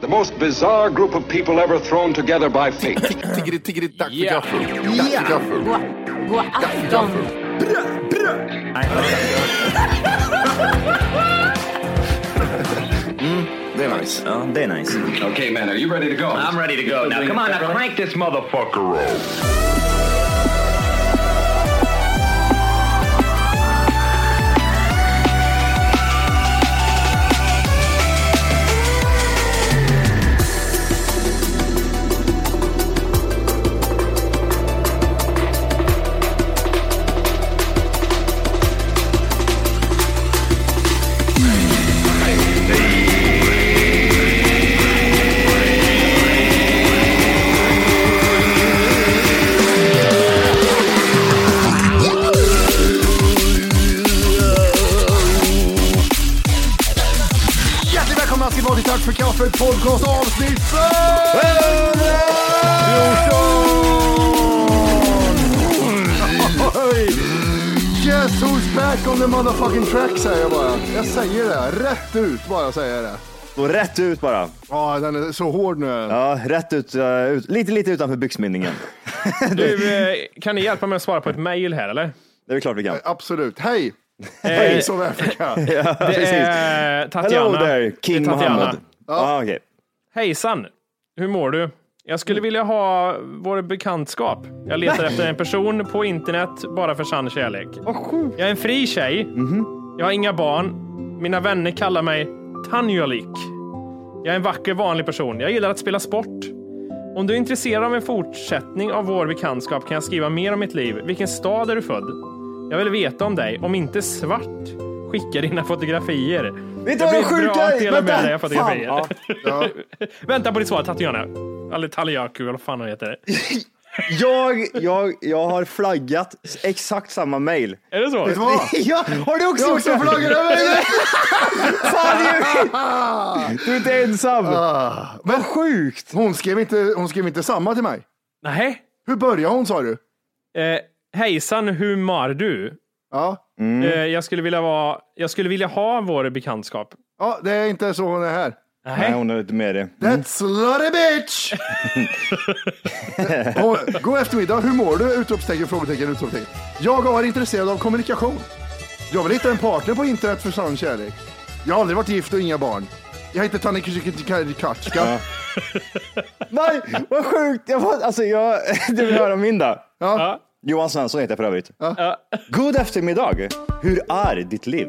The most bizarre group of people ever thrown together by fate. Tiggeri, tiggeri, dack för Ja. gaffel. Dack för gaffel. God afton. Mm, det är nice. Ja, det är nice. okay, man, are you ready to go? I'm ready to go. Now come on, now crank this motherfucker up. För kaffet podcast avsnitt 14! Oj. Guess who's back on the motherfucking track säger jag bara. Jag säger det, rätt ut bara säger jag det. Och rätt ut bara. Ja, den är så hård nu. Ja, rätt ut. eh, ut. Lite, lite utanför byxmynningen. Du, eh, kan ni hjälpa mig att svara på ett mejl här eller? Det är väl klart vi kan. Absolut. Hej! Hej South Africa. Det är Tatjana. Hello there, King Det är Tatjana. Mohammed. Ja, okej. Hejsan! Hur mår du? Jag skulle vilja ha vår bekantskap. Jag letar efter en person på internet bara för sann kärlek. Jag är en fri tjej. Jag har inga barn. Mina vänner kallar mig Tanjolik. Jag är en vacker vanlig person. Jag gillar att spela sport. Om du är intresserad av en fortsättning av vår bekantskap kan jag skriva mer om mitt liv. Vilken stad är du född? Jag vill veta om dig. Om inte svart, skicka dina fotografier. Vet du Jag vad att är? dela med dig av Fan, fotografier. ja. Vänta på ditt svar, Tatjana. Eller Taliaku, eller vad fan han heter. Jag, jag, jag har flaggat exakt samma mail. Är det så? Vet du vad? Ja, har du också Jag också flaggat över! Fan, du, du är inte ensam. Vad sjukt. Hon skrev, inte, hon skrev inte samma till mig. Nej. Hur började hon sa du? Eh, hejsan, hur mår du? Ja. Eh, jag, skulle vilja vara, jag skulle vilja ha vår bekantskap. ja, det är inte så hon är här. Nej. Nej, hon är inte med det. That slutty bitch! Och, God eftermiddag, hur mår du? Utropstecken, frågetecken, utropstecken. Jag varit intresserad av kommunikation. Jag vill hitta en partner på internet för sann kärlek. Jag har aldrig varit gift och inga barn. Jag heter Tanne Katska. Nej, vad sjukt. Jag, var, alltså, jag, du vill höra min då? Ja. Johan Svensson heter jag för övrigt. God eftermiddag. Hur är ditt liv?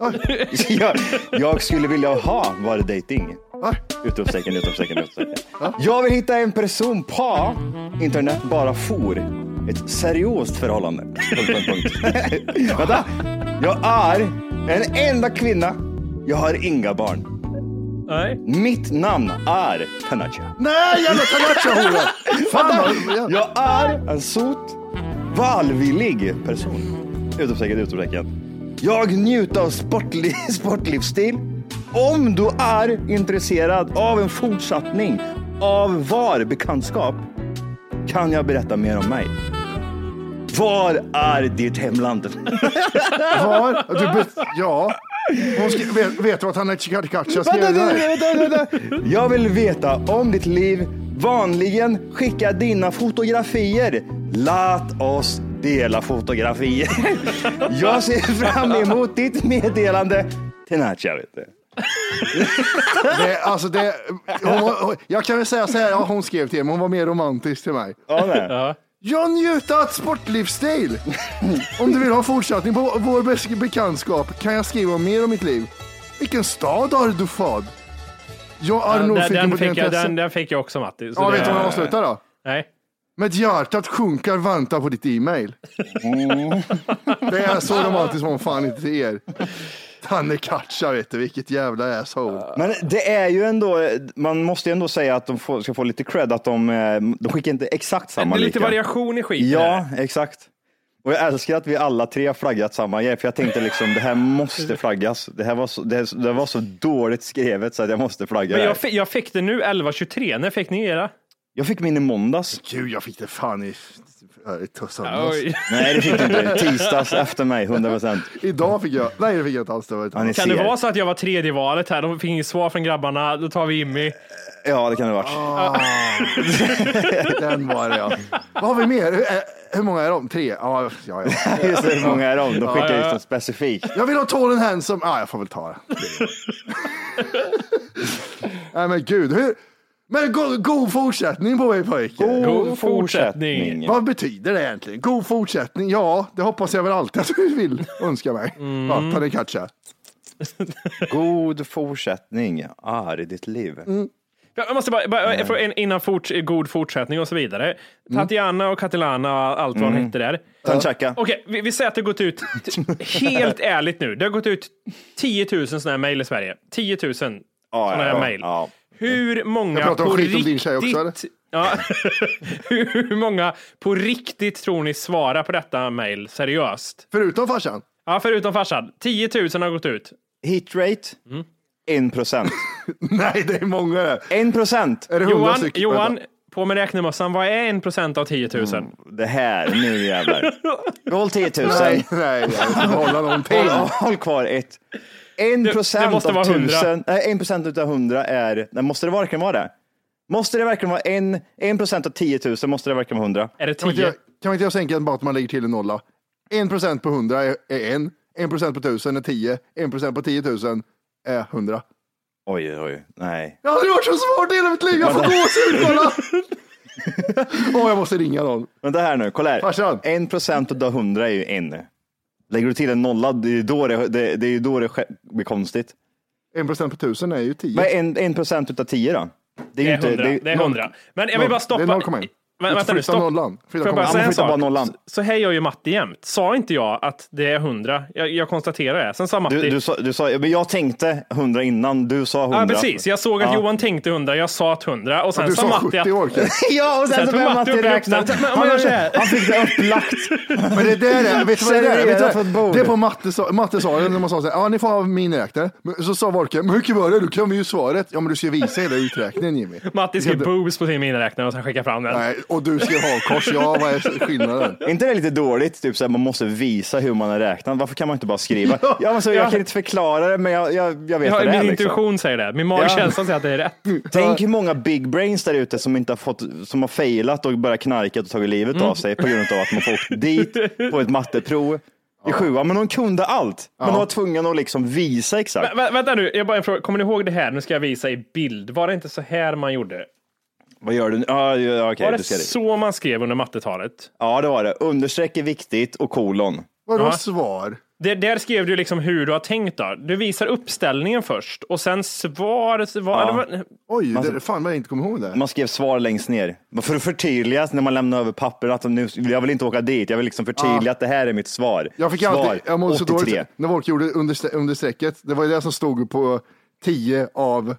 jag, jag skulle vilja ha var dating. Va? Utropstecken, utropstecken, utropstecken. Jag vill hitta en person på internet bara for. Ett seriöst förhållande. Punkt, punkt, punkt. Vänta. Jag är en enda kvinna. Jag har inga barn. Nej. Mitt namn är Tanacha. Nej, jävla Tanacha-hora! Fan vad... Jag är en sot, valvillig person. Utropstecken, utropstecken. Jag njuter av sportlig, sportlivsstil. Om du är intresserad av en fortsättning av var bekantskap kan jag berätta mer om mig. Var är ditt hemland? Var? Du. Ja. Vet, vet du vad Tanne Katska skrev Vänta, där? vänta, vänta, vänta. Jag vill veta om ditt liv. Vanligen skicka dina fotografier. Låt oss dela fotografier. Jag ser fram emot ditt meddelande. Vet du. Det, alltså det, hon, var- jag kan väl säga så här, ja, hon skrev till mig, hon var mer romantisk till mig. Ja, nej. Ja. Jag njuter av sportlivsstil. Om du vill ha fortsättning på vår bekantskap kan jag skriva mer om mitt liv. Vilken stad har du fad? Jag är Den, nyfiken den, på fick jag, den, den fick jag också Matti. så Ja, det- vet du vad jag avslutar då? Nej. Med hjärtat sjunker väntar på ditt e-mail. Det är så romantiskt som fan inte till er. Tanne Katja vet du, vilket jävla asshole. Men det är ju ändå, man måste ju ändå säga att de får, ska få lite cred att de, eh, de skickar inte exakt Det samma är lite lika. variation i skiten. Ja, här. exakt. Och jag älskar att vi alla tre har flaggat samma grej, för jag tänkte liksom det här måste flaggas. Det här var så, det, det var så dåligt skrivet så att jag måste flagga Men det jag, fick, jag fick det nu 11.23. När fick ni era? Jag fick min i måndags. Gud, jag fick det fan i, i söndags. Oj. Nej, det fick du inte. Tisdags efter mig, 100 procent. Idag fick jag, nej det fick jag inte alls. Det var ett Ja, ni. Kan det ser. vara så att jag var tredje valet här? De fick inget svar från grabbarna. Då tar vi Jimmy. Ja, det kan det ha varit. Den var det ja. Vad har vi mer? Hur, eh, hur många är de? Tre? Ja, ja, ja. Just det, hur många är de? De skickar Ja, ju ja. så specifikt. Jag vill ha and Handsome. Ja, jag får väl ta det. Nej men gud. Hur? Men god, god fortsättning på mig pojke. God fortsättning. Vad betyder det egentligen? God fortsättning? Ja, det hoppas jag väl alltid att du vill önska mig. Mm. Ja, ta det katcha. God fortsättning är i ditt liv. Jag måste bara, bara innan fort, god fortsättning och så vidare. Tatiana och Katilana och allt vad hon hette där. Ta en checka. Okej, vi, vi säger att det har gått ut, helt ärligt nu, det har gått ut 10 000 sådana här mejl i Sverige. 10 000 sådana här ja, mejl. ja. Hur många Jag pratar om på skit om din riktigt... tjej också, eller? Ja. Hur många på riktigt tror ni svarar på detta mejl seriöst? Förutom farsan. Ja, förutom farsan. 10 000 har gått ut. Hit rate, Mm. 1 procent. Nej, det är många det. 1 procent. Är det Johan, stycken? Johan Vänta. på med räknemössan, vad är 1 procent av 10 000? Det här, nu jävlar. Roll 10 000. Nej, nej, inte behålla någonting. Håll, håll kvar ett. En procent av vara 100. tusen, nej, en procent utav hundra är, nej, måste det verkligen vara det? Måste det verkligen vara en, en procent av 10 000, måste det verkligen vara 100? Är det Kan vi inte 10? göra- kan vi inte göra så enkelt bara att man lägger till en nolla? En procent på hundra är är en, en procent på tusen är tio, en procent på tio tusen är hundra. Oj, oj, nej. Jag har aldrig varit så svårt i hela mitt liv, jag får gåshud, kolla! Åh, jag måste ringa någon. Vänta här nu, kolla här. Farsan. En procent utav hundra är ju en. Lägger du till en nolla, det är ju då det, det, det, är ju då det blir konstigt. En procent på tusen är ju tio. Vad är en, en procent utav tio då? Det är 100. Det är 100. Men jag vill bara stoppa. Det är 0,1. Vä- Vänta nu, stopp. nollan. Flytta Får jag bara säga en sak? nollan. Så, så här gör ju Matti jämt. Sa inte jag att det är 100? Jag, jag konstaterar det. Sen sa Matti. Du, du, sa, du sa, men jag tänkte hundra innan, du sa hundra. Ja, precis. Jag såg att Ja. Johan tänkte 100, jag sa att 100 och sen Du sa sa Matti 70 att... orkar. Ja, och sen Sen så började Matti räkna. Men Han, han fick det upplagt. Men det där är, vet du vad det är? Ett bord. det är på matte, sa- matte sa det när man sa så här, ja ni får ha miniräknare. Men Så sa Volke, men hur mycket var det? Du kan vi ju svaret. Ja men du ska visa hela uträkningen Jimmy. Matti skrev boobs på sin miniräknare och sen skickade fram den. Nej, och du skrev hakkors. Ja, vad är skillnaden? Är inte det lite dåligt? Typ så här, man måste visa hur man har räknat. Varför kan man inte bara skriva? Ja, men så, jag kan inte förklara det, men jag, jag, jag vet Ja, vad det min är. Liksom. intuition säger det. Min magkänsla säger att det är rätt. Tänk hur många big brains där ute som inte har fått, som har failat och börjat knarka och tagit livet Mm. av sig på grund av att man får åkt dit på ett matteprov i sjuan. Men de kunde allt. Men de var tvungna att liksom visa exakt. Vä- vänta nu, jag bara en fråga. Kommer ni ihåg det här? Nu ska jag visa i bild. Var det inte så här man gjorde? Vad gör du nu? Ja, ja, okej, Var du det ser det. så man skrev under mattetalet? Ja, det var det. Understreck är viktigt och kolon. Vadå Ja. svar? Det, där skrev du liksom hur du har tänkt då. Du visar uppställningen först och sen svar. svar Ja. det var, Oj, det, fan vad jag inte kommer ihåg det. Man skrev svar längst ner. För att förtydliga när man lämnar över papper att nu, jag vill inte åka dit. Jag vill liksom förtydliga att det här är mitt svar. Jag fick svar alltid, jag mådde så 83. dåligt när folk gjorde under, under strecket. Det var ju det som stod på 10 av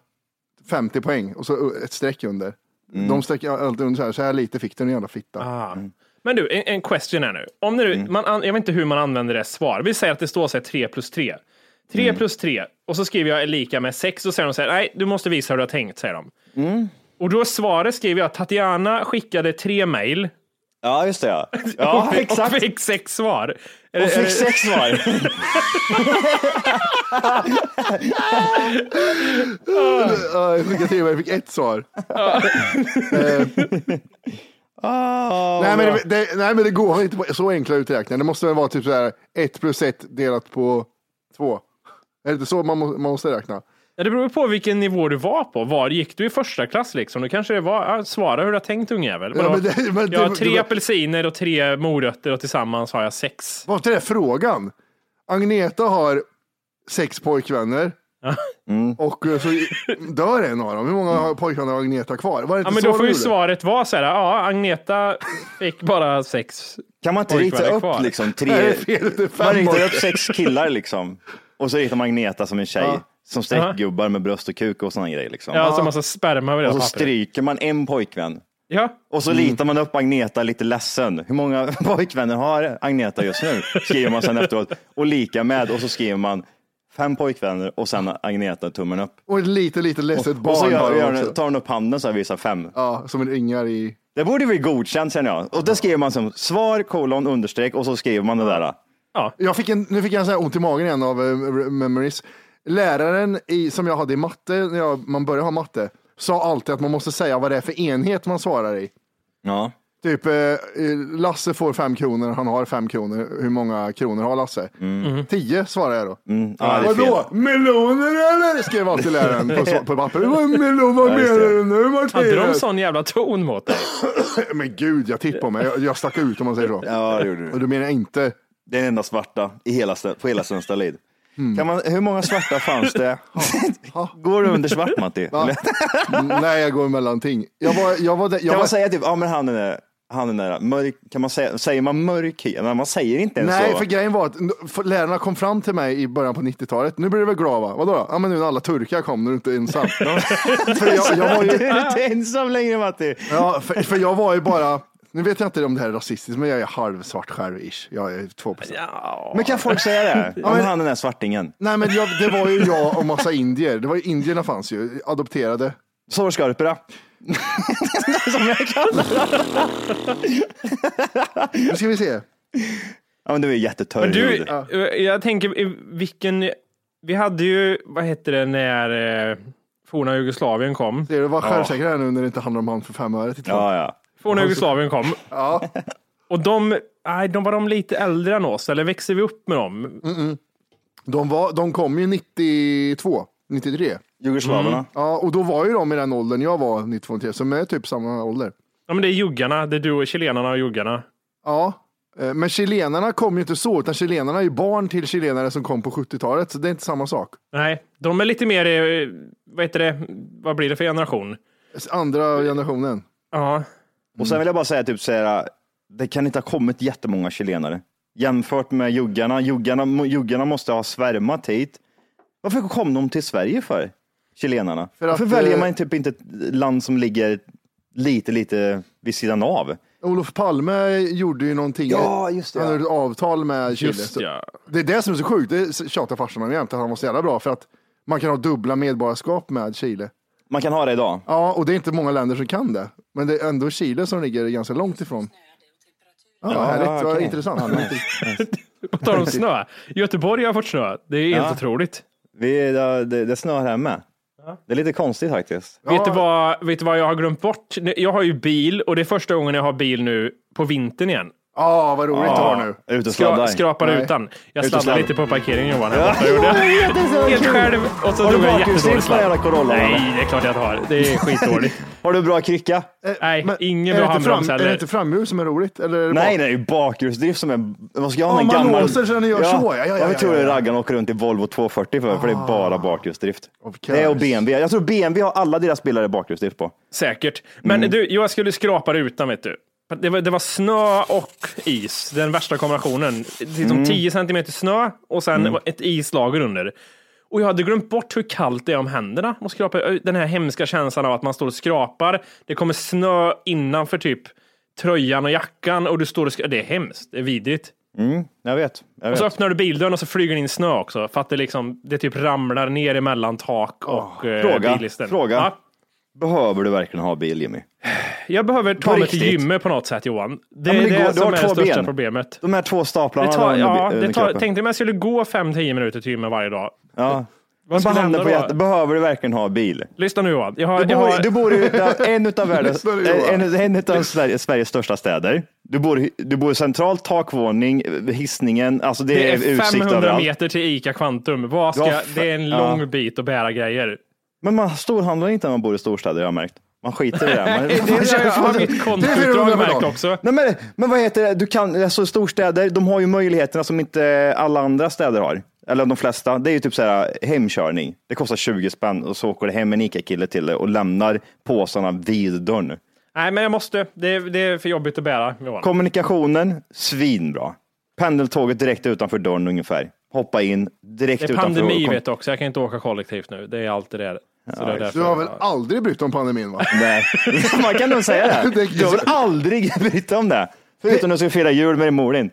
50 poäng och så ett streck under. Mm. De streck alltid under så här, så här lite fick du en jävla fitta. ah. Men du, en, en question här nu. Om nu Mm. man, an- jag vet inte hur man använder det svar. Vi säger att det står så här 3 plus 3. 3 Mm. plus 3 och så skriver jag är lika med 6 och säger de så här, nej, du måste visa hur du har tänkt, säger de. Mm. Och då svaret skriver jag, Tatiana skickade tre mejl Ja, just det ja. Ja, och, exakt. och fick sex svar. Är det- Och är fick det- sex svar. Ja, jag skickade till mig, jag fick ett svar. Ah, nej, men det, det, nej men det går inte på så enkla uträkningar. Det måste väl vara typ så här 1 plus 1 delat på 2. Är det inte så man, må, man måste räkna? Ja, det beror på vilken nivå du var på. Var gick du i första klass liksom? Då kanske det var, ja, svara hur du har tänkt ungjävel. Ja, men det- men jag har tre det- apelsiner och tre morötter och tillsammans har jag sex. Var inte det frågan? Agneta har sex pojkvänner. Och eh, så dör en av dem. Hur många pojkvänner har Agneta kvar? Var det inte Ja, men då får du ju svaret vara så här, ja, Agneta fick bara sex. Kan man inte rita upp kvar. liksom Nej, det tre, är fel. Det är fem man ritar upp sex killar liksom. Och så ritar man Agneta som en tjej. Ja. Som streckgubbar med bröst och kuk och sådana grejer liksom. Ja, alltså massa sperma över det och så pappret. stryker man en pojkvän. Ja, Och så litar man upp Agneta lite ledsen. Hur många pojkvänner har Agneta just nu? Skriver man sen efteråt. Och lika med och så skriver man fem pojkvänner och sen Agneta tummen upp. Och ett lite, lite ledset Och så barn gör, gör, också. tar hon upp handen så här visar fem. Ja, som en ringar i... Det borde bli godkänt känner jag. Och det skriver man som svar, kolon, understreck och så skriver man det där. Jag fick en, nu fick jag en sån här ont i magen igen av uh, memories. Läraren i, som jag hade i matte, när jag, man började ha matte, sa alltid att man måste säga vad det är för enhet man svarar i. Ja. Typ, eh, Lasse får fem kronor, han har fem kronor. Hur många kronor har Lasse? Tio svarar jag då. Mm. Fel. Vadå? Meloner eller? Skrev alltid läraren på, på papper. Vad melon, vad menar det. du nu hade de sån jävla ton mot dig? Men gud, jag tittar på mig. Jag, jag stack ut om man säger så. Ja, det gjorde Och du. du menar inte Det är den enda svarta i hela, på hela Stenstallid. Mm. Kan man, hur många svarta fanns det? Går du under svart Matti? Eller? Nej, jag går mellan ting. Jag var, jag var, jag Kan var, man säga typ, ja men han är där, han är där, mörk, kan man säga, säger man mörk hy? Men man säger inte ens Nej, så. för grejen var att lärarna kom fram till mig i början på 90-talet. Nu blir du väl glad va? Vadå? Ja, men nu när alla turkar kom, nu är du inte ensam. för jag, jag var ju, Du är inte ensam längre Matti. ja, för, för jag var ju bara, nu vet jag inte om det här är rasistiskt, men jag är halvsvart själv ish. Jag är 2 Ja. Men kan folk säga det? Ja, men han är den där svartingen. Nej, men jag, det var ju jag och massa indier. Det var ju indierna fanns ju, adopterade. Sårskorpora. Som jag kallar det. Nu ska vi se. Ja men du är jättetörr Men du, jag tänker i vilken, vi hade ju, vad hette det när eh, forna Jugoslavien kom? Ser du, var självsäker här nu när det inte handlar om han för fem öre två. Ja, Forna Jugoslavien kom. Ja. Och de, nej, de var de lite äldre än oss, eller växte vi upp med dem? De, var, de kom ju 92, 93. Jugoslaverna. Ja, och då var ju de i den åldern jag var 92, 93, så de är typ samma ålder. Ja, men det är juggarna, det är du och chilenarna och juggarna. Ja, eh, men chilenarna kom ju inte så, utan chilenarna är ju barn till chilenare som kom på 70-talet, så det är inte samma sak. Nej, de är lite mer, vad heter det, vad blir det för generation? Andra generationen. Ja, Och sen vill jag bara säga typ så här, det kan inte ha kommit jättemånga chilenare. Jämfört med juggarna. Juggarna, juggarna måste ha svärmat hit. Varför kom de till Sverige för? Chilenarna. För Varför att, väljer eh, man typ inte ett land som ligger lite, lite vid sidan av? Olof Palme gjorde ju någonting. Ja, just det, Han ja. gjorde ett avtal med Chile. just ja. Det är det som är så sjukt, det tjatar farsan om jämt, att han var så jävla bra för att man kan ha dubbla medborgarskap med Chile. Man kan ha det idag. Ja, och det är inte många länder som kan det. Men det är ändå Chile som ligger ganska långt ifrån. Ja, Ja, härligt, vad okej. intressant. På tal om snö. Göteborg har fått snö. Det är helt Ja. otroligt. Vi, det, det, det snör här med. Det är lite konstigt faktiskt. Vet, du vad, vet du vad jag har glömt bort? Jag har ju bil och det är första gången jag har bil nu på vintern igen. Ja, vad roligt du har nu. Är ute och Skra, skrapar Nej. utan. Jag Ute sladdade lite på parkeringen Johan. Här borta, gjorde jag. Helt själv och så Har du jag en bakhjulsdrift jättedålig jävla. Corollan, Nej, eller? det är klart jag inte har. Det är skitdåligt. Har du bra krycka? Nej, Men ingen bra det handbroms fram, Är det heller. inte framhjul som är roligt? Eller är det Nej, bak? det är ju bakhjulsdrift som är... Vad ska jag ha Ja, en man gammal... låser så den gör så. Ja, ja, ja, Varför ja, tror ja. raggarna åker runt i Volvo 240 för? För det är bara bakhjulsdrift. Det är och. BMW. Jag tror BMW har alla deras bilar bakhjulsdrift på. Säkert. Men Mm. du, jag skulle skrapa rutan vet du. Det var, det var snö och is, den värsta kombinationen. Liksom Mm. 10 centimeter snö och sen ett islager under. Och jag hade glömt bort hur kallt det är om händerna. Och skrapa, den här hemska känslan av att man står och skrapar. Det kommer snö innanför typ tröjan och jackan och du står och skrapar. Det är hemskt, det är vidrigt. Mm, jag vet. Jag Och så vet. öppnar du bildörren och så flyger det in snö också. För att det liksom, det typ ramlar ner emellan tak och eh, fråga, billisten. fråga. Ja. Behöver du verkligen ha bil Jimmy? Jag behöver ta mig till gymmet på något sätt Johan. Det Ja, är det det, går- du som har är det största ben. problemet. De här två staplarna Det tar, under, ja, under det tar, tänkte om jag skulle gå 5-10 minuter till gymmet varje dag. Ja. Vad skulle hända på då? hjärtat, behöver du verkligen ha bil? Lyssna nu Johan. Har, Du bor, har, du bor i en utav världens, Johan. en, en utav Sveriges, Sveriges största städer. Du bor, du bor centralt, takvåning, hissningen, alltså det, det är, är utsikt 500 överallt. meter till ICA Kvantum. Vad ska, Ja, det är en ja. lång bit att bära grejer. Men man storhandlar inte när man bor i storstäder, jag har märkt. Man skiter i det. Man, Det är, jag har mitt kontoutdrag 400 märkt också. Nej, men, men vad heter det? Du kan, alltså storstäder, de har ju möjligheterna som inte alla andra städer har. Eller de flesta. Det är ju typ så här hemkörning. Det kostar 20 spänn och så åker det hem en ICA-kille till dig och lämnar påsarna vid dörren. Nej, men jag måste. Det är, det är för jobbigt att bära. Johan. Kommunikationen, svinbra. Pendeltåget direkt utanför dörren ungefär. Hoppa in direkt Det är utanför. pandemi kom- vet du också. Jag kan inte åka kollektivt nu. Det är allt det. Så det därför Du har väl jag- aldrig brytt om pandemin va? Nej, man kan nog säga det. Det- Du har väl aldrig brytt om det? Förutom när du ska fira jul med din mor din.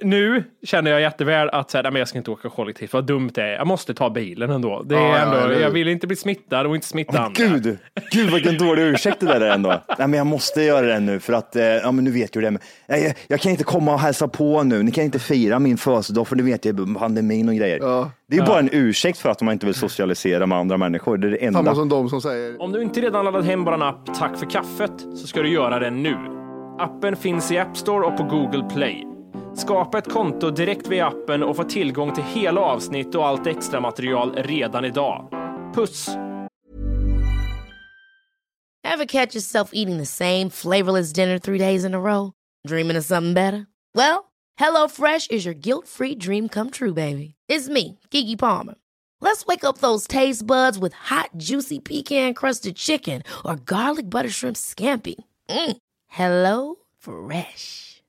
Nu- känner jag jätteväl att så här, jag ska inte åka kollektivt. Vad dumt det är. Jag måste ta bilen ändå. Det är Ja, ja, ändå hur? jag vill inte bli smittad och inte smitta andra. Gud, gud vilken dålig ursäkt det där är ändå. Nej, men jag måste göra det nu för att, eh, ja men nu vet ju det. Men, nej, jag, jag kan inte komma och hälsa på nu. Ni kan inte fira min födelsedag för nu vet jag pandemin och grejer. Ja. Det är bara en ursäkt för att man inte vill socialisera med andra människor. Det är det Samma enda. som de som säger Om du inte redan laddat hem vår app Tack för kaffet så ska du göra det nu. Appen finns i App Store och på Google Play. Skapa ett konto direkt via appen och få tillgång till hela avsnitt och allt extra material redan idag. Puss! Ever catch yourself eating the same flavorless dinner three days in a row? Dreaming of something better? Well, hello fresh is your guilt-free dream come true, baby. It's me, Gigi Palmer. Let's wake up those taste buds with hot, juicy pecan-crusted chicken or garlic butter shrimp scampi. Mm. Hello Fresh.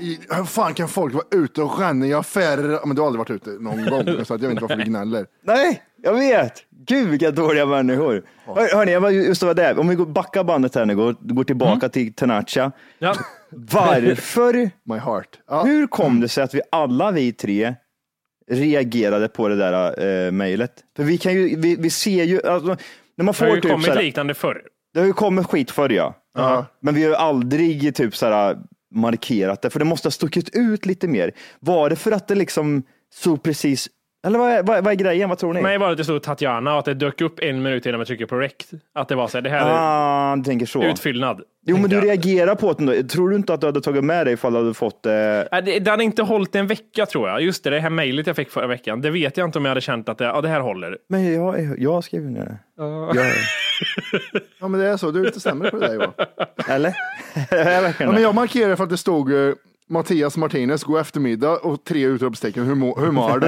I- Hur fan kan folk vara ute och ränna i affärer? Men du har aldrig varit ute någon gång, så att jag vet inte varför du gnäller. Nej, jag vet. Gud vilka dåliga människor. Hör, hörni, jag var just det var där. Om vi går backa bandet här nu, går, går tillbaka till Tenacha. Ja. Varför, My heart. Ja. hur kom det sig att vi alla vi tre reagerade på det där uh, mejlet? För vi kan ju, vi, vi ser ju, alltså, när man Det har får ju typ kommit såhär, liknande förr. det har ju kommit skit förr ja. Ja. Men vi har ju aldrig typ såhär markerat det, för det måste ha stuckit ut lite mer. Var det för att det liksom såg precis, eller vad är, vad, är- vad är grejen, vad tror ni? Var det att det stod Tatjana och att det dök upp en minut innan man trycker på rec. Att det var så här, det här är Ah, du tänker så. utfyllnad. Jo, men du reagerar på det ändå. Tror du inte att du hade tagit med dig ifall du hade fått... Eh... Nej, Det, det hade inte hållit en vecka tror jag. Just det, det här mejlet jag fick förra veckan. Det vet jag inte om jag hade känt att det, ja, det här håller. Men jag, jag skrev ner det. Jag, ja, men det är så. Du är lite sämre på det där Johan. eller? är Ja, men jag markerade för att det stod eh, Mattias Martinez, god eftermiddag och tre utropstecken. Hur, må, hur mår du?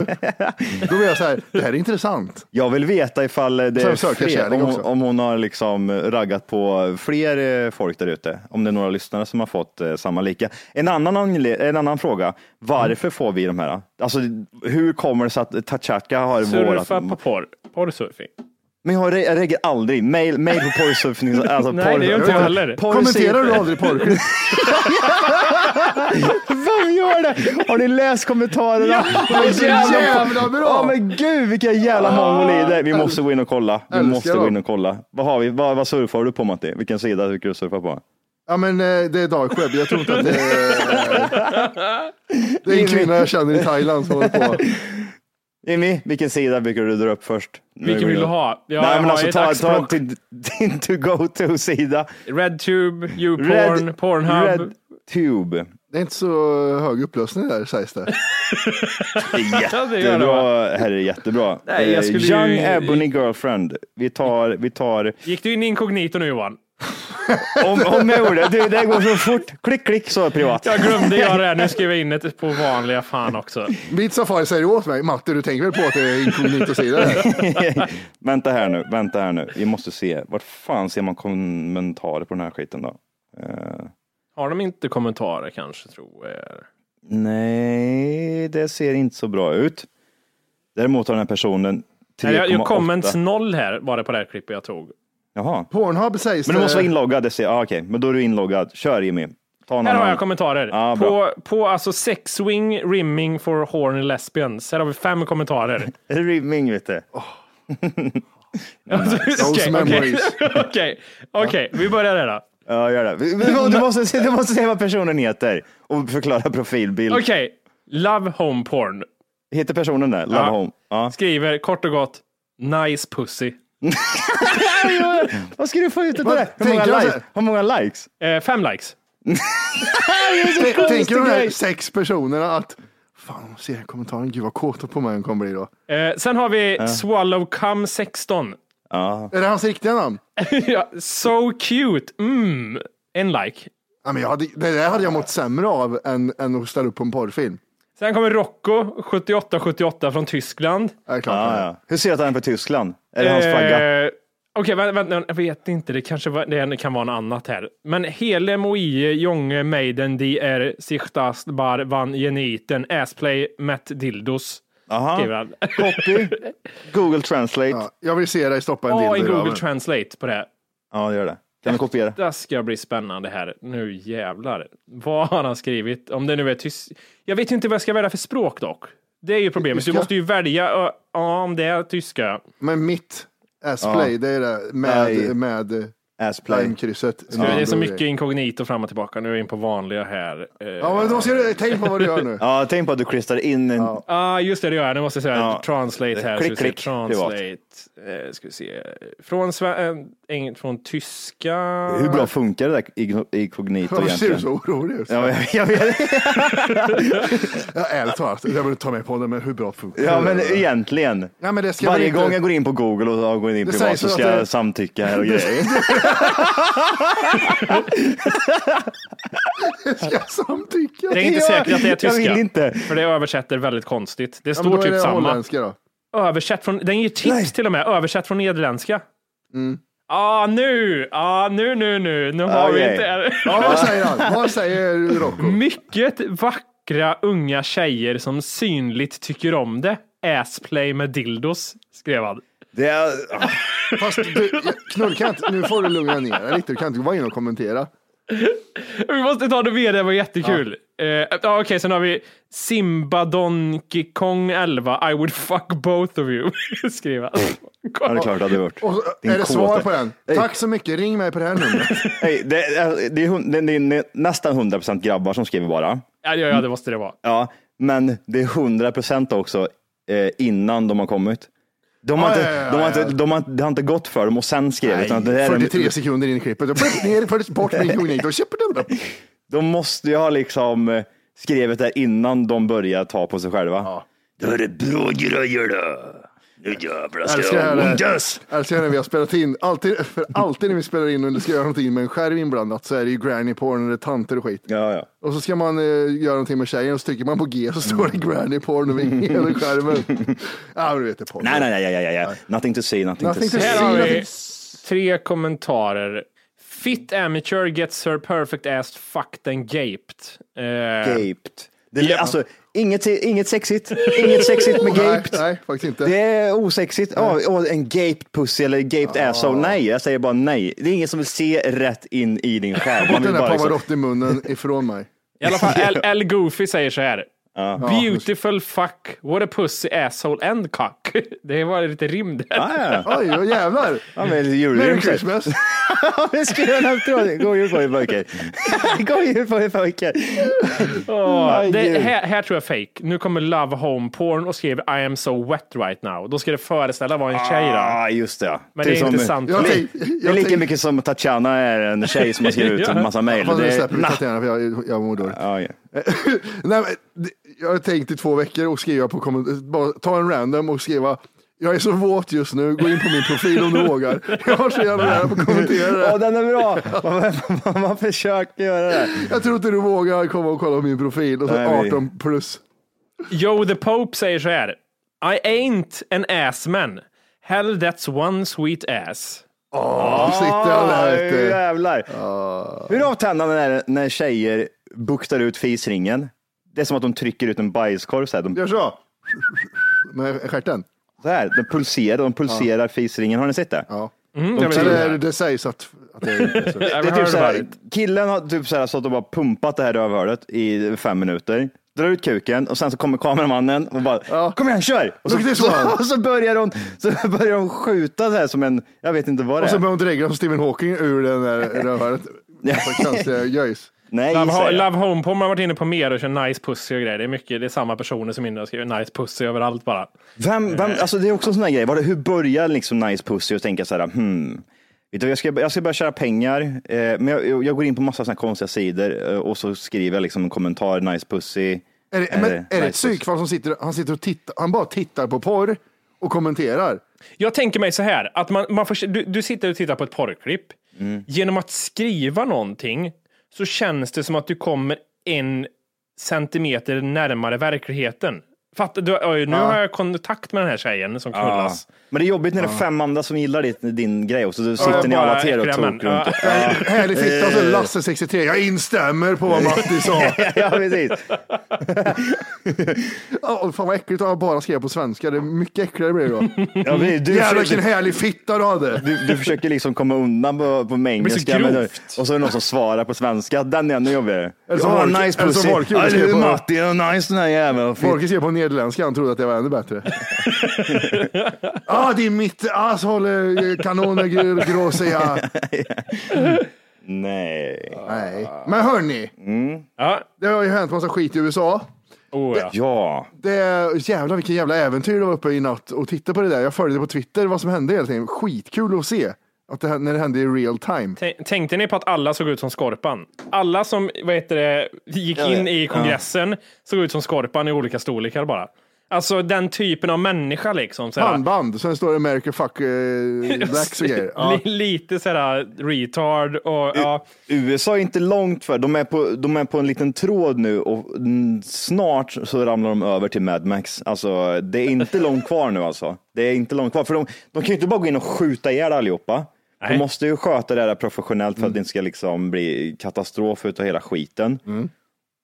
Då blev jag så här, det här är intressant. Jag vill veta ifall det Sen är söker fler, om, hon- om hon har liksom raggat på fler eh, folk där ute. Om det är några lyssnare som har fått eh, samma lika. En annan, en annan fråga. Varför får vi de här? Alltså, hur kommer det sig att Tachaka har Surfa vårat? på porr. Porrsurfing. Men jag re- jag reagerar aldrig. Mail, mail på porrsurfing. Alltså, Nej, det gör inte jag heller. Kommenterar du aldrig porrklipp? Vem gör det? Har ni läst kommentarerna? Ja, så jävla bra! Ja men gud vilka jävla mongolider. Vi måste gå in och kolla. Vi måste gå in och kolla. Vad har vi? Vad, vad surfar du på Matti? Vilken sida tycker du surfar på? Ja, men eh, det är dark web. Jag tror inte att det är... Det är en kvinna jag känner i Thailand som håller på. Jimmy, vilken sida brukar du dra upp först? Vilken vill du ha? Ja, Nej men alltså ta, ta till din to go-to-sida. Redtube, YouPorn, Pornhub. RedTube. Det är inte så hög upplösning där sägs det. Jättebra, här är jättebra. Nej, jag Eh, Young ju- Ebony Girlfriend. Vi tar, vi tar, Gick du in inkognito nu Johan? Om, om jag gjorde det. Det går så fort. Klick, klick så privat. Jag glömde göra det. Nu skriver jag in det på vanliga fan också. Mitt Safari säger åt mig, Matte du tänker väl på att det är inkognito-sida vänta här nu, vänta här nu. Vi måste se. Vart fan ser man kommentarer på den här skiten då? Eh, Har de inte kommentarer kanske, tror jag? nej, det ser inte så bra ut. Däremot har den här personen Nej, jag, jag 3,8. comments noll här, var det på det här klippet jag tog. Jaha. Pornhub sägs Men du måste vara inloggad. Det ser, ah, okej, men då är du inloggad. Kör Jimmy. Ta någon Här har annan. jag kommentarer. Ja, bra. på, på alltså sexwing rimming for horny lesbians. Här har vi fem kommentarer. Rimming vet du. Those Okej, memories. okej, okej, okej, vi börjar där då. Ja, gör det. Vi- vi- Du måste, du måste säga vad personen heter och förklara profilbild. Okej, love home porn. Heter personen det? Love Ja. home? Ja. Skriver kort och gott, nice pussy. Vad ska du få ut av det? Hur många, likes? Hur många likes? Eh, fem likes. Tänk- Tänker de här sex personerna att Fan, de ser kommentaren, gud vad kåta på mig hon kommer bli då. Eh, sen har vi Swallow Cum 16. Ja. Är det hans riktiga namn? ja, so cute. Mm. En like. Ja, men jag hade, det där hade jag mått sämre av än, än att ställa upp på en porrfilm. Sen kommer Rocco 7878 från Tyskland. Är klart. Ja, ja. Hur ser du att han är på Tyskland? Är det hans flagga? Eh, Okej, vänta, vänta, jag vet inte. Det kanske var, det kan vara något annat här. Men hele moie jonge meiden de är sichtast bar van geniten assplay met dildos. Aha. Copy. Google Translate. Ja, jag vill se dig stoppa en Ja, dildo en i Google. Translate på det. Ja, gör det. Kan du kopiera? Det ska bli spännande här. Nu jävlar. Vad har han skrivit? Om det nu är tyst. Jag vet inte vad jag ska välja för språk dock. Det är ju problemet. Du Tyska? måste ju välja ö, ja, om det är tyska. Men mitt S-play, det är det med, Nej. med Assplay. Limekrysset. Nu är det är så mycket inkognito fram och tillbaka. Nu är jag in på vanliga här. Eh, Ja, men då ska du tänk på vad du gör nu. Ja, tänk på att du klistrar in en... ah, just det, det gör jag. Nu måste jag säga Ja. translate här. Klick, vi klick, Translate. Eh, ska vi se. Från, eh, från tyska. Hur bra funkar det där i- inkognito Varför ser du egentligen? så orolig ut? Ja, men jag, jag vet. Ja, ärligt talat, jag vill ta mig på det, men hur bra funkar Ja, men det? egentligen. Nej, men det Varje inte- gång jag går in på Google och går in Det privat så ska att det- jag samtycka här och grejer. Ska jag samtycka? Det är inte säkert att det är Jag tyska. vill inte. För det översätter väldigt konstigt. Det Ja, men står då är typ det samma. holländska då. Översätt från, den ger tips Nej. till och med. Översätt från nederländska. Mm. Ah, nu! Ah, nu, nu, nu. Nu har vi Okej. inte... Ja, vad säger han? Vad säger Rocco? Mycket vackra unga tjejer som synligt tycker om det. Assplay med dildos, skrev han. Det är... Fast du, knullkant, nu får du lugna ner dig lite. Du kan inte vara inne och kommentera. Vi måste ta det med, det var jättekul. Ja. ja, Okej, sen har vi Simba Donkey Kong 11. I would fuck both of you, skrev han. Ja, det är klart det hade gjort. Och Din är det svar på den? Hej. Tack så mycket, ring mig på det här numret. Hej, det, är, det, är, det är nästan 100% grabbar som skriver bara. Ja, ja, ja, det måste det vara. Ja, men det är 100% också eh, innan de har kommit. De har Ja, inte, ja, ja, de har ja. inte, de har, det har inte gått för dem och sen skrev utan det är- 43 sekunder in i klippet. Ner, bort med inkognito. De måste ju ha liksom eh, skrivit det innan de börjar ta på sig själva. Ja. Då är det bra grejer då. Nu jävlar ska Älskar jag ondas. Älskar när vi har spelat in, alltid, för alltid när vi spelar in och det ska göra någonting med en skärm inblandat så är det ju granny porn eller tanter och skit. Ja, ja. Och så ska man eh, göra någonting med tjejen och så trycker man på G så står det granny porn över hela skärmen. Ja, men du vet det porr. Nej, nej, nej, nej, nej, nej. Nothing to see, nothing, Nothing to see. Här har vi tre kommentarer. Fit amateur gets her perfect ass fucked and gaped. Eh, Gaped. Det, Ja. Alltså, inget, inget sexigt. Inget sexigt med Nej, gaped. nej, faktiskt inte. Det är osexigt. Ja, och en gaped pussy eller gaped asshole. Nej, jag säger bara nej. Det är ingen som vill se rätt in i din själ. Man vill den där bara liksom, ifrån mig. I alla fall, L, L Goofy säger så här. Beautiful fuck, what a pussy asshole and cock. Det var lite rim där. ja, ja. Oj, oh, jävlar. Ja, men Merry. Christmas. Ja, men skriv den efteråt. God jul på er pojkar. God jul på er pojkar. Aj, det, här, här tror jag fake. Nu kommer Love Home Porn och skriver I am so wet right now. Då ska det föreställa vara en tjej då. Ja, just det. Men det är inte sant. Jag Det, det är lika mycket som Tatjana är en tjej som har skrivit ut en massa mejl. Fast Det släpper vi. Tatjana för jag, jag mår dåligt. Ja, ja. Nej, men, jag har tänkt i två veckor och skriva på bara ta en random och skriva Jag är så våt just nu, gå in på min profil om du vågar. Jag har så jävla nära på att kommentera det. Ja, den är bra. Man, man försöker göra det. Jag tror inte du vågar komma och kolla på min profil och så Nej, vi- 18 plus. Joe the Pope säger så här. I ain't an assman. Hell that's one sweet ass. Åh, sitter han där Oj, du. jävlar. Hur avtändande är det när tjejer buktar ut fisringen? Det är som att de trycker ut en bajskorv så här. De, Gör så. Med stjärten. så här, de pulserar, de pulserar fisringen. Har ni sett det? Ja. Mm, jag vet inte. det sägs att, att det är så. Jag Det är typ så här, det. killen har typ så här stått och bara pumpat det här rövhålet i fem minuter. Drar ut kuken och sen så kommer kameramannen och bara Ja. kom igen kör! Och så, Look så, och så börjar hon så börjar hon skjuta så här som en, jag vet inte vad det Och så är. börjar hon dregla som Stephen Hawking ur den där rövhålet. Så konstiga göjs. Nej, Love. Love Home på har varit inne på mer och kör nice pussy och grejer. Det är mycket, det är samma personer som inne och skriver nice pussy överallt bara. Vem, vem, alltså det är också en sån här grej, Var det, hur börjar liksom Nice Pussy och tänka så här, hmm, vet du, jag, ska, jag ska börja tjäna pengar, eh, men jag, jag går in på massa såna här konstiga sidor eh, och så skriver jag liksom en kommentar, Nice Pussy. Är det, Är men, det är det ett nice pussy? psykfall som sitter, han sitter och tittar, han bara tittar på porr och kommenterar. Jag tänker mig så här, att man, man får, du, du sitter och tittar på ett porrklipp. Mm. Genom att skriva någonting så känns det som att du kommer en centimeter närmare verkligheten. Fattar du? Oj, nu har jag kontakt med den här tjejen som Ja. knullas. Men det är jobbigt när det är fem andra som gillar ditt, din grej och så du sitter Ja, ni alla tre och äckliga tok män. runt. Ja. Härlig fitta så Lasse 63. Jag instämmer på vad Matti sa. ja, precis. Oh, fan vad äckligt att han bara skrev på svenska. Det är mycket äckligare blir det då. Ja, du, Jävlar vilken härlig fitta du hade. du, du försöker liksom komma undan på, på så engelska, men, och så är det någon som svarar på svenska. Den är ännu jobbigare. Eller som Ja, Volker- nice pussy. Ja, Matti? Ja, Nice den här jäveln. Folk skrev på nederländska, han trodde att det var ännu bättre. ah, din mitt asshole kanoner gråsiga. Nej. Nej, men hörni. Ja. Det har ju hänt massa skit i USA. Oh, ja. Ja. Det är, jävlar vilken jävla äventyr det var uppe i natt och titta på det där. Jag följde på Twitter vad som hände hela tiden. Skitkul att se att det, när det hände i real time. Tänk- Tänkte ni på att alla såg ut som Skorpan? Alla som vad heter det, gick in i kongressen såg ut som Skorpan i olika storlekar bara. Alltså den typen av människa liksom. såhär. Handband, sen står det America fuck eh, blacks och grejer. Ja. Li- Lite sådär retard och ja. USA är inte långt för, de är, på, de är på en liten tråd nu och snart så ramlar de över till Mad Max. Alltså, det är inte långt kvar nu alltså. Det är inte långt kvar, för de, de kan ju inte bara gå in och skjuta ihjäl allihopa. Nej. De måste ju sköta det där professionellt för att det inte ska liksom bli katastrof utav hela skiten.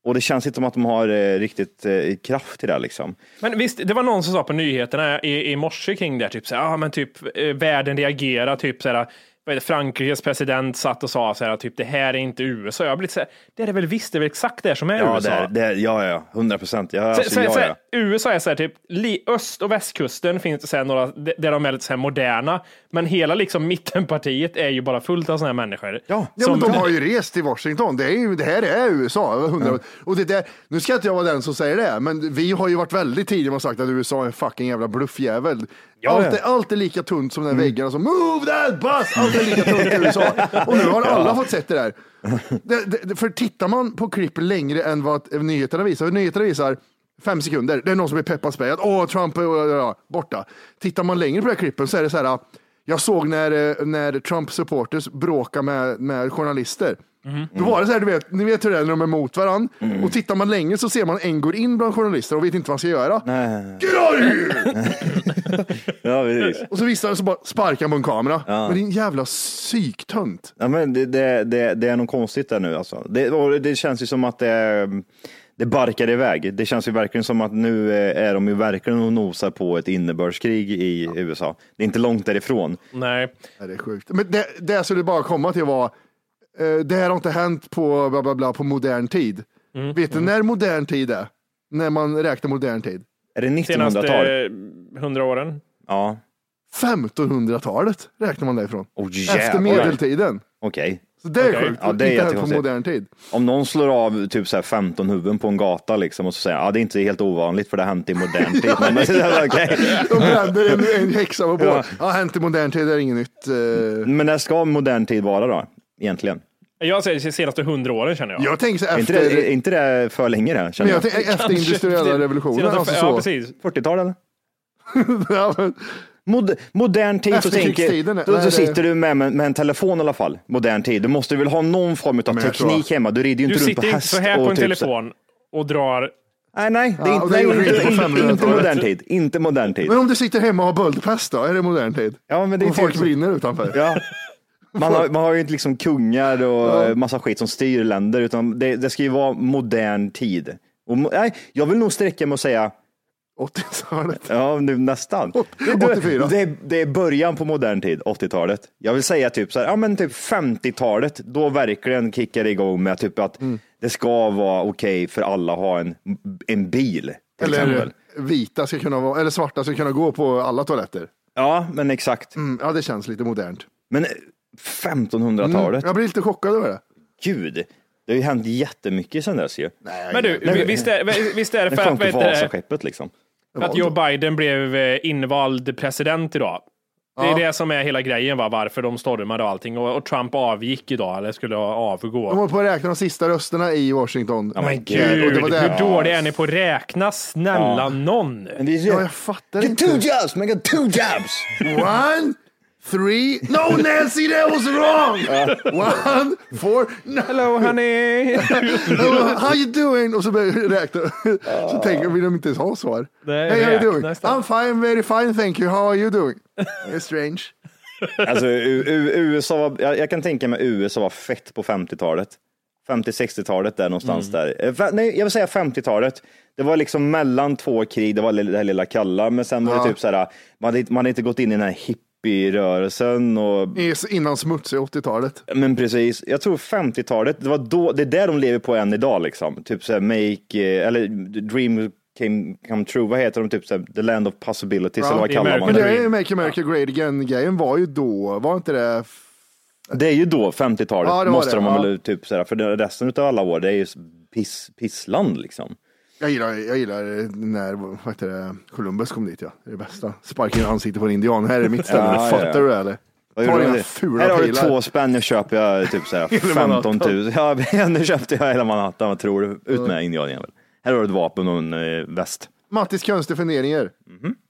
Och det känns inte som att de har eh, riktigt eh, kraft till det liksom. Men visst, det var någon som sa på nyheterna i, i morse kring det, här, typ såhär, ja men typ eh, världen reagerar, typ såhär, vad är det, Frankrikes president satt och sa såhär, typ det här är inte USA. Jag blivit såhär, det är det väl visst, det är väl exakt det som är Ja, USA. det är, det är, ja, ja, hundra procent. Ja, Så, alltså, så, ja, så, ja. USA är så här, typ, li, öst och västkusten finns det så här några, där de är lite så här moderna, men hela liksom mittenpartiet är ju bara fullt av såna här människor. Ja. Ja, men de har ju rest till Washington. Det, är ju, det här är USA. över 100. Och det där, nu ska inte jag vara den som säger det, men vi har ju varit väldigt tidiga att sagt att USA är en fucking jävla bluffjävel. Allt, är, allt är lika tunt som den väggen. Alltså, Move that bus! Allt är lika tunt i USA. Och nu har alla fått sett det där. Det, det, för tittar man på klipp längre än vad nyheterna visar, nyheterna visar fem sekunder, det är någon som blir pepparspejad, åh Trump är ja, borta. Tittar man längre på den här klippen så är det så här, jag såg när, eh, när Trump supporters bråkar med, med journalister. Då var det så här, du vet, ni vet hur det är när de är mot varandra. Och tittar man länge så ser man en går in bland journalister och vet inte vad han ska göra. Get out ja, precis. Och så visar det så bara sparkar han på en kamera. Men din jävla psyktönt. Ja, men det, det, det, det är nog konstigt där nu alltså. Det, det känns ju som att det, det barkar iväg. Det känns ju verkligen som att nu är de ju verkligen och nosar på ett innebördskrig i USA. Det är inte långt därifrån. Nej. Ja, det är sjukt. Men det, det skulle bara komma till var, det här har inte hänt på, bla, bla, bla, på modern tid. Vet du när modern tid är? När man räknar modern tid? Är det 1900-tal? Senaste hundra åren. Ja. 1500-talet räknar man därifrån. Oh, Efter jävlar. medeltiden. Okej. Så det är Okej. sjukt. Ja, det är inte hänt på modern tid. Om någon slår av typ så här 15 huvuden på en gata liksom och så säger ja det är inte helt ovanligt för det har hänt i modern tid. Men, men, okej. De bränner en, en häxa på båt. Ja. Ja. hänt i modern tid, det är inget nytt. eh. men när ska modern tid vara då? Egentligen? Jag säger de senaste hundra åren känner jag. Jag tänker så Är inte, efter, det, är inte det för länge det? Känner jag jag. tänker efter industriella revolutionen. Senaste- Alltså ja, så. precis. 40-tal eller? Ja, men- Mod, modern tid så tänker då, det- sitter du med, med, med en telefon i alla fall. Modern tid. Du måste väl ha någon form av teknik hemma. Du rider ju Du inte runt på sitter inte häst så här på och en typ telefon och drar Nej, nej, det är Ja, inte, och det nej, inte, inte på inte, 500-talet. inte modern tid. Inte modern tid. Men om du sitter hemma och har böldpest då? Är det modern tid? Ja, men det är Om folk brinner utanför? Ja. Man har, man har ju inte liksom kungar och Ja. massa skit som styr länder, utan det, det ska ju vara modern tid. Och, nej, jag vill nog sträcka mig och säga 80-talet. Ja, nu, nästan. Det, 84. det, är- det är början på modern tid, 80-talet. Jag vill säga typ så här, ja men typ 50-talet, då verkligen kickar det igång med typ att Mm. det ska vara okej för alla att ha en, en bil. Till Eller exempel. vita ska kunna vara, eller svarta ska kunna gå på alla toaletter. Ja, men exakt. Mm, ja, det känns lite modernt. Men 1500-talet, Jag blir lite chockad över det. gud, det har ju hänt jättemycket sedan dess ju. Men du, Nej, visst är, visst är det Det för att, vad på heter det, Vasaskeppet liksom. för att Joe Biden blev eh, invald president idag? Det är Ja. det som är hela grejen, va? varför de stormade och allting. Och, och Trump avgick idag, eller skulle avgå. De håller på att räkna de sista rösterna i Washington. Ja, men Och gud, det var där- hur dåliga är ni på att räkna? Snälla Ja. någon. Men det är, Ja, jag fattar Get two inte. jobs, man got two jobs! One, three, no Nancy that was wrong! One, four, no. Hello honey! How you doing? Och så börjar jag räkna. Så tänker vill de inte ens ha svar. Nej, hey, how you doing? I'm fine, very fine, thank you. How are you doing? It's strange. Alltså, USA var, jag, jag kan tänka mig USA var fett på 50-talet. 50-60-talet där någonstans där. Eh, Nej, jag vill säga 50-talet. Det var liksom mellan två krig, det var det här lilla kalla, men sen var det Ja. typ så här, man hade, man hade inte gått in i den här hippierörelsen och I- Innan smutsiga 80-talet. men precis, jag tror 50-talet, det var då, det är där de lever på än idag liksom. Typ så här make, eh, eller dream came, come true, vad heter de? Typ så här, the land of possibilities Ja, eller vad kallar man American Men det? är Make America Great Again-grejen var ju då, var inte det? Det är ju då, 50-talet, Ja, måste det, de ja. väl typ så här, för resten av alla år, det är ju piss, pissland liksom. Jag gillar, jag gillar när vad heter det, Columbus kom dit. Ja. Det är det bästa. Sparka in ansiktet på en indian. Här är mitt ställe. Ja, Fattar ja. du det eller? Vad Ta dina fula Här har du pilar. två spänn, nu köper jag typ så här Hela 15 Manhattan. 000. Ja, nu köpte jag hela Manhattan, vad tror du? Ut med indianjävel. Här har du ett vapen och en eh, väst. Mattis konstiga funderingar.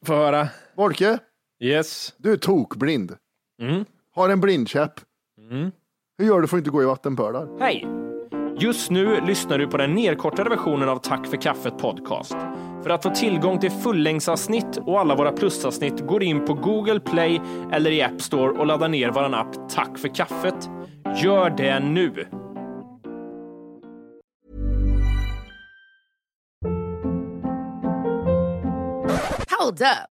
Få höra. Borke, Yes. du är tokblind. Mm. Har en blindkäpp. Hur gör du för att inte gå i vattenpölar? Hej! Just nu lyssnar du på den nedkortade versionen av Tack för kaffet podcast. För att få tillgång till fullängdsavsnitt och alla våra plusavsnitt går in på Google Play eller i App Store och laddar ner vår app Tack för kaffet. Gör det nu! Hold up.